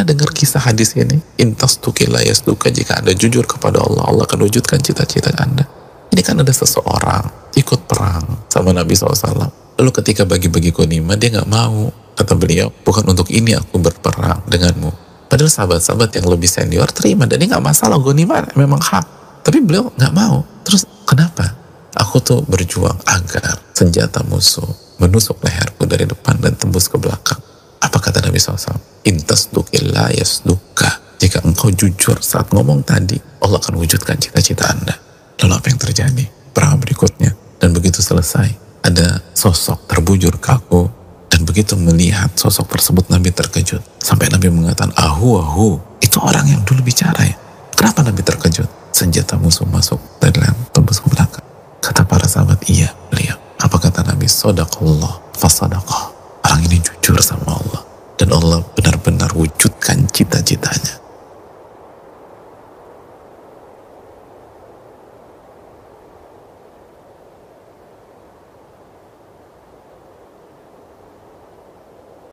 Pernah dengar kisah hadis ini? Intas tukilayas duka jika Anda jujur kepada Allah, Allah akan wujudkan cita-cita Anda. Ini kan ada seseorang ikut perang sama Nabi SAW. Lalu ketika bagi-bagi konima, dia nggak mau. Kata beliau, bukan untuk ini aku berperang denganmu. Padahal sahabat-sahabat yang lebih senior terima. Dan ini nggak masalah, konima memang hak. Tapi beliau nggak mau. Terus kenapa? Aku tuh berjuang agar senjata musuh menusuk leherku dari depan dan tembus ke belakang. Apa kata Nabi SAW? Intas dukillah yasduka. Jika engkau jujur saat ngomong tadi, Allah akan wujudkan cita-cita Anda. Lalu apa yang terjadi? Perang berikutnya. Dan begitu selesai, ada sosok terbujur kaku. Dan begitu melihat sosok tersebut, Nabi terkejut. Sampai Nabi mengatakan, ahu, ahu. Itu orang yang dulu bicara ya. Kenapa Nabi terkejut? Senjata musuh masuk dari tembus ke belakang. Kata para sahabat, iya beliau. Apa kata Nabi? Sodaqallah, fasadaqah. Orang ini jujur sama Allah. Dan Allah 우쭈